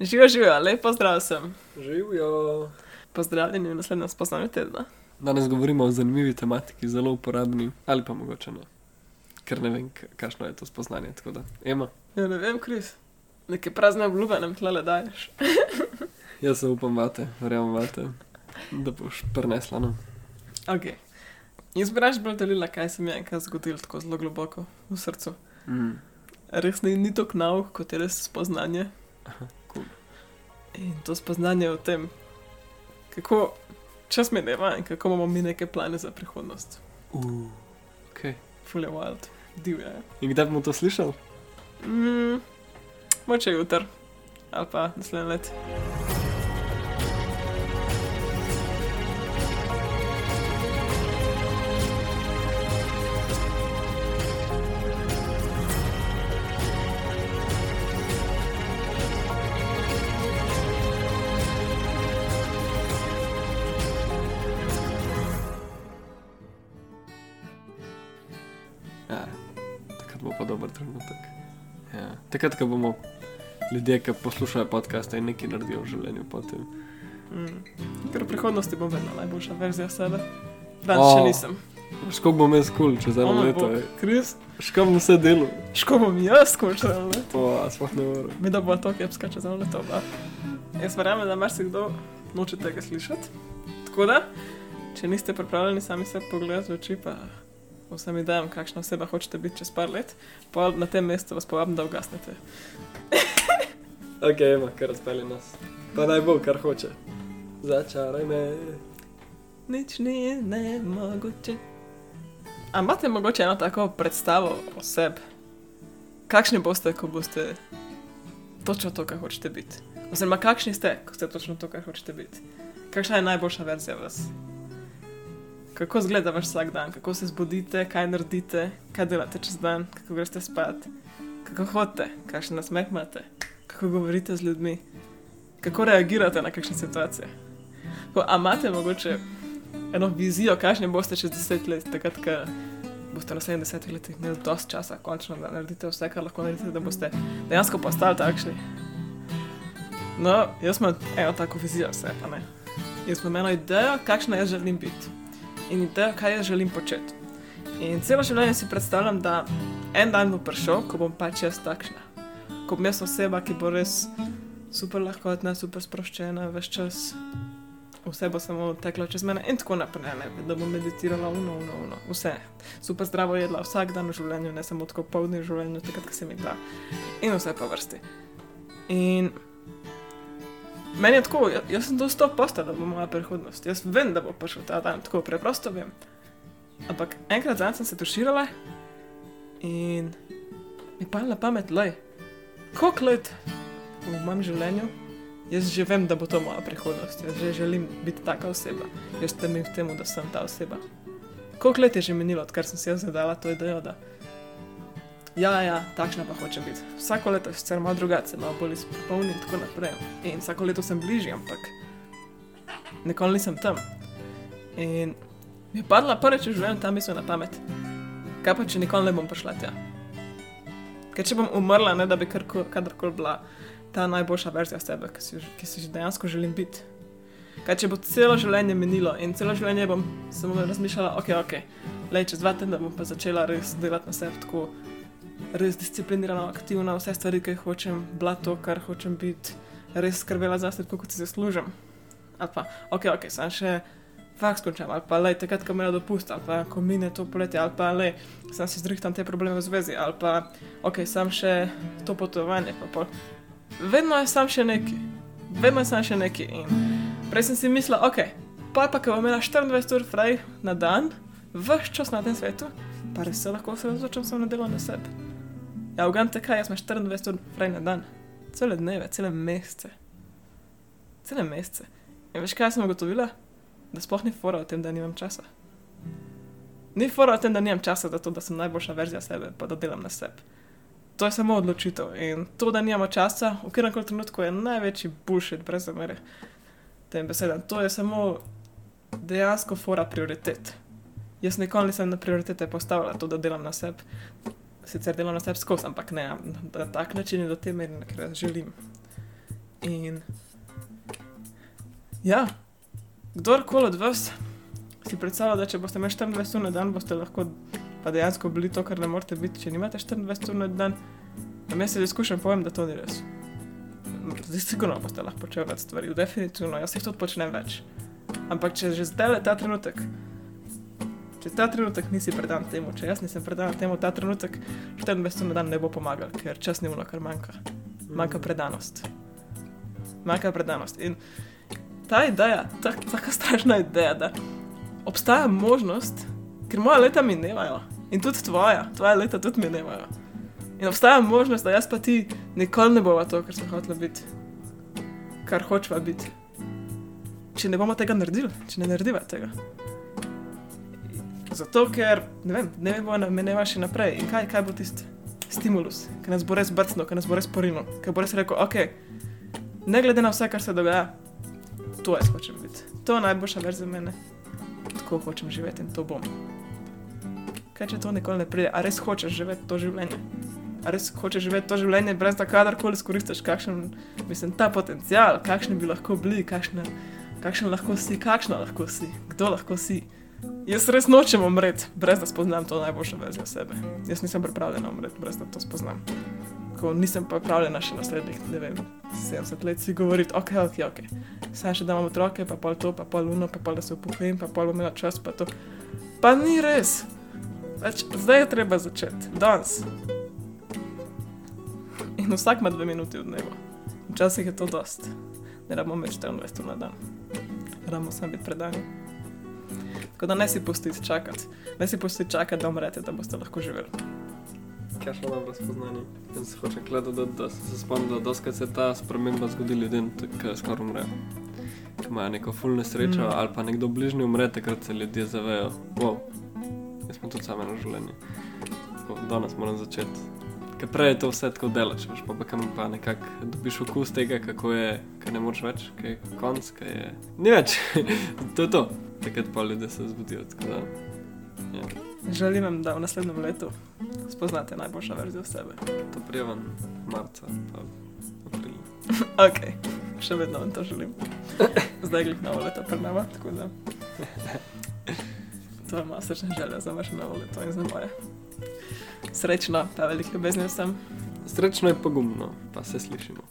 Živijo, živijo, lepo zdrav sem. Živijo. Pozdravljeni v naslednjem spoznanju tedna. Danes govorimo o zanimivi tematiki, zelo uporabni, ali pa mogoče ne. Ker ne vem, kakšno je to spoznanje. Tako ema, Ja, ne vem, Kris. Neke prazne obljube nam tle daješ. jaz se upam vate, verjamem vate, da boš prenesla. No. Ok. Jaz bi raje bolj delila, kaj se mi je enkrat zgodilo tako zelo globoko v srcu. Mm. Res ni, ni to knav, kot je res spoznanje. cool. In to spoznanje o tem, kako čas mineva in kako imamo mi neke plane za prihodnost. Uh, okay. Fully wild, divje. je. In kdaj bomo to slišali? Mm, moče jutr ali pa naslednje let. Takrat, ko bomo ljudje, ki poslušajo podcaste in nekaj naredijo v življenju potem. Mm. Ker v prihodnosti bom vedno najboljša verzija sebe. Danes O. še nisem. Škoda bom jaz kul, če zdaj O bo moj leto. bog, ej. Kris, Škoda bom vse delo. ško bom jaz končal let. O, a sploh ne morem. Mi da bo to kepska čez eno leto. Ba. Jaz verjamem, da marsikdo noče tega slišati. Tako da, če niste pripravljeni sami se pogledati v oči, pa vsem idejam, kakšna oseba hočete biti čez par let, pa na tem mestu vas povabim, da ugasnete. Ok, ima, kar razpelje nas. Pa naj bo, kar hoče. Začaraj me. Nič ni nemogoče. A imate mogoče eno tako predstavo o sebi? Kakšni boste, ko boste točno to, kar hočete biti? Oziroma, kakšni ste, ko ste točno to, kar hočete biti? Kakšna je najboljša verzija vas? Kako izgleda vaš vsak dan, kako se zbudite, kaj naredite, kaj delate čez dan, kako greste spat, kako hodite, kakšen nasmeh imate, kako govorite z ljudmi, kako reagirate na kakšne situacije. Ko, a imate mogoče eno vizijo, kakšni boste čez deset let, takrat, ko boste v naslednjih desetih letih imeli dosti časa, končno da naredite vse, kar lahko naredite, da boste dejansko postali takšni. No, jaz imam eno tako vizijo, vse pa ne. Jaz imam eno idejo, kakšna jaz želim biti in idejo, kaj jaz želim početi. In celo življenje si predstavljam, da en dan bo prišel, ko bom pač jaz takšna. Ko bom jaz oseba, ki bo res super lahkotna, super sproščena, veš čas vse bo samo teklo čez mene in tako naprej, ne, da bom meditirala, uno, uno, uno, vse. Super zdravo jedla vsak dan v življenju, ne samo tako polni v življenju, takrat, ko se mi da. In vse pa vrsti. In meni je tako, jaz, jaz sem to sto posta, da bo moja prihodnost. Jaz vem, da bo prišel ta dan, tako preprosto vem. Ampak enkrat zanj sem se tuširala in mi pa na pamet, lej, koliko let v mojem življenju Jaz že vem, da bo to moja prihodnost, jaz že želim biti taka oseba, jaz strmim k temu, da sem ta oseba. Koliko let je že minilo, odkar sem si jaz zadala to idejo, da ja, ja, takšna pa hoče biti. Vsako leto je sicer malo drugače, malo bolj izpolnjen in tako naprej. In vsako leto sem bližje, ampak nikoli nisem tam. In mi je padla prvič v življenju ta misel na pamet. Kaj pa, če nikoli ne bom prišla tja? Ker če bom umrla, ne da bi karko- kadarkoli bila ta najboljša verzija sebe, ki si, ki si dejansko želim biti. Kaj če bo celo življenje minilo in celo življenje bom samo razmišljala, ok, ok, le čez dva tedna bom pa začela res delati na sebi tako, res disciplinirano, aktivno, vse stvari, ki hočem, bila to, kar hočem biti, res skrbela za sebe, kot si zaslužim. Ali pa, ok, ok, sem še faks končam, ali pa le takrat, ko me dopust, ali pa ko mine to poletje, ali pa le sem si zdrihtam te probleme v zvezi, ali pa, ok, sem še to potovanje, pa pol vedno je sam še neki, vedno je sam še neki. In prej sem si mislila, ok, pa pa, ko bom imela 24 ur fraj na dan, vse čas na tem svetu, pa res se lahko osredotočam samo na delo na sebi. Ja, ugante kaj, jaz imam 24 ur fraj na dan, cele dneve, cele mesece. Cele mesece. In veš kaj sem ugotovila? Da sploh ni fora o tem, da nimam časa. Ni fora o tem, da nimam časa za to, da sem najboljša verzija sebe, pa da delam na sebi. To je samo odločitev. In to, da nimamo časa, v katerem koli trenutku je največji bullshit, brez zamere. Tem besedam. To je samo dejansko fora prioritet. Jaz nikoli nisem na prioritete postavila to, da delam na sebi. Sicer delam na sebi skozi, ampak ne na tak način in do te mere, ker želim. In ja, kdorkoli od vas si predstavlja, da če boste imeli 24 ur na dan, boste lahko pa dejansko bili to, kar ne morete biti, če nimate 24 ur na dan. A jaz se izkušam, povem, da to ni res. Zdaj, sigurno boste lahko počeli več stvari, definitivno, jaz jih tudi počnem več. Ampak če že zdaj le ta trenutek, če ta trenutek nisi predan temu, če jaz nisem predan temu, ta trenutek 24 ur na dan ne bo pomagal, ker čas ni ono, kar manjka. Manjka predanost. Manjka predanost. In ta ideja, ta, taka strašna ideja, da obstaja možnost, ker moja leta minevajo in tudi tvoja, tvoja leta tudi minevajo. In obstaja možnost, da jaz pa ti nikoli ne bova to, kar smo hoteli biti, kar hočeva biti. Če ne bomo tega naredili, če ne narediva tega. Zato, ker ne vem, ne vem, bomo meneva še naprej. In kaj, kaj bo tisti stimulus, ki nas bo res brcnil, ki nas bo res porinil, ki bo res rekel, ok, ne glede na vse, kar se dogaja, to jaz hočem biti. To je najboljša verzija mene. Tako hočem živeti in to bom. Kaj če to nikoli ne pride, a res hočeš živeti to življenje? A res hočeš živeti to življenje, brez da kadarkoli izkoristiš, kakšen mislim, ta potencial, kakšni bi lahko bili, kakšne, kakšen lahko si, kakšna lahko si, kdo lahko si. Jaz res nočem umreti, brez da spoznam to najboljšo verzijo sebe. Jaz nisem pripravljena umreti, brez da to spoznam. Ko nisem pripravljena še naslednjih, ne vem, 70 let si govoriti, ok, ok, ok. Saj še da imam otroke, pa pol to, pa pol luno, pa pol da se upokojim, pa pol bom imela čas, pa to. Pa ni res. Več, zdaj je treba začeti, danes. In vsak ima dve minuti v dnevu. Včasih je to dost. Ne rabimo več 24 ur na dan. Rabimo samo biti predani. Tako da ne si pustiti čakati. Ne si pustiti čakati, da umrete, da boste lahko živeli. Kaj še dobro spoznanje? Jaz hočem gledati, da, da se spomnim, da doskrat se ta sprememba zgodi ljudem, ki skoraj umrejo. Ko imajo neko fulno nesrečo Mm. mm. ali pa nekdo bližnji umre, takrat se ljudje zavejo, wow, jaz smo tudi sami na življenju. Tako, Danes moram začeti. Ker prej je to vse tako delač, veš, pa, pa, kam pa nekako dobiš okus tega, kako je, kaj ne moreš več, kaj je konc, kaj je. Ni več, to je to. Takrat pa ljudje se zbudijo. Da, ja, Želim vam, da v naslednjem letu spoznate najboljšo verzijo sebe. to prijavam marca, pa aprila. Ok, še vedno vam to želim. Zdaj je novo leto pred nama, tako da. To je moja srčna želja za vaše novo leto in za moje. Srečno, pa veliko ljubezni vsem. Srečno je pogumno, pa se slišimo.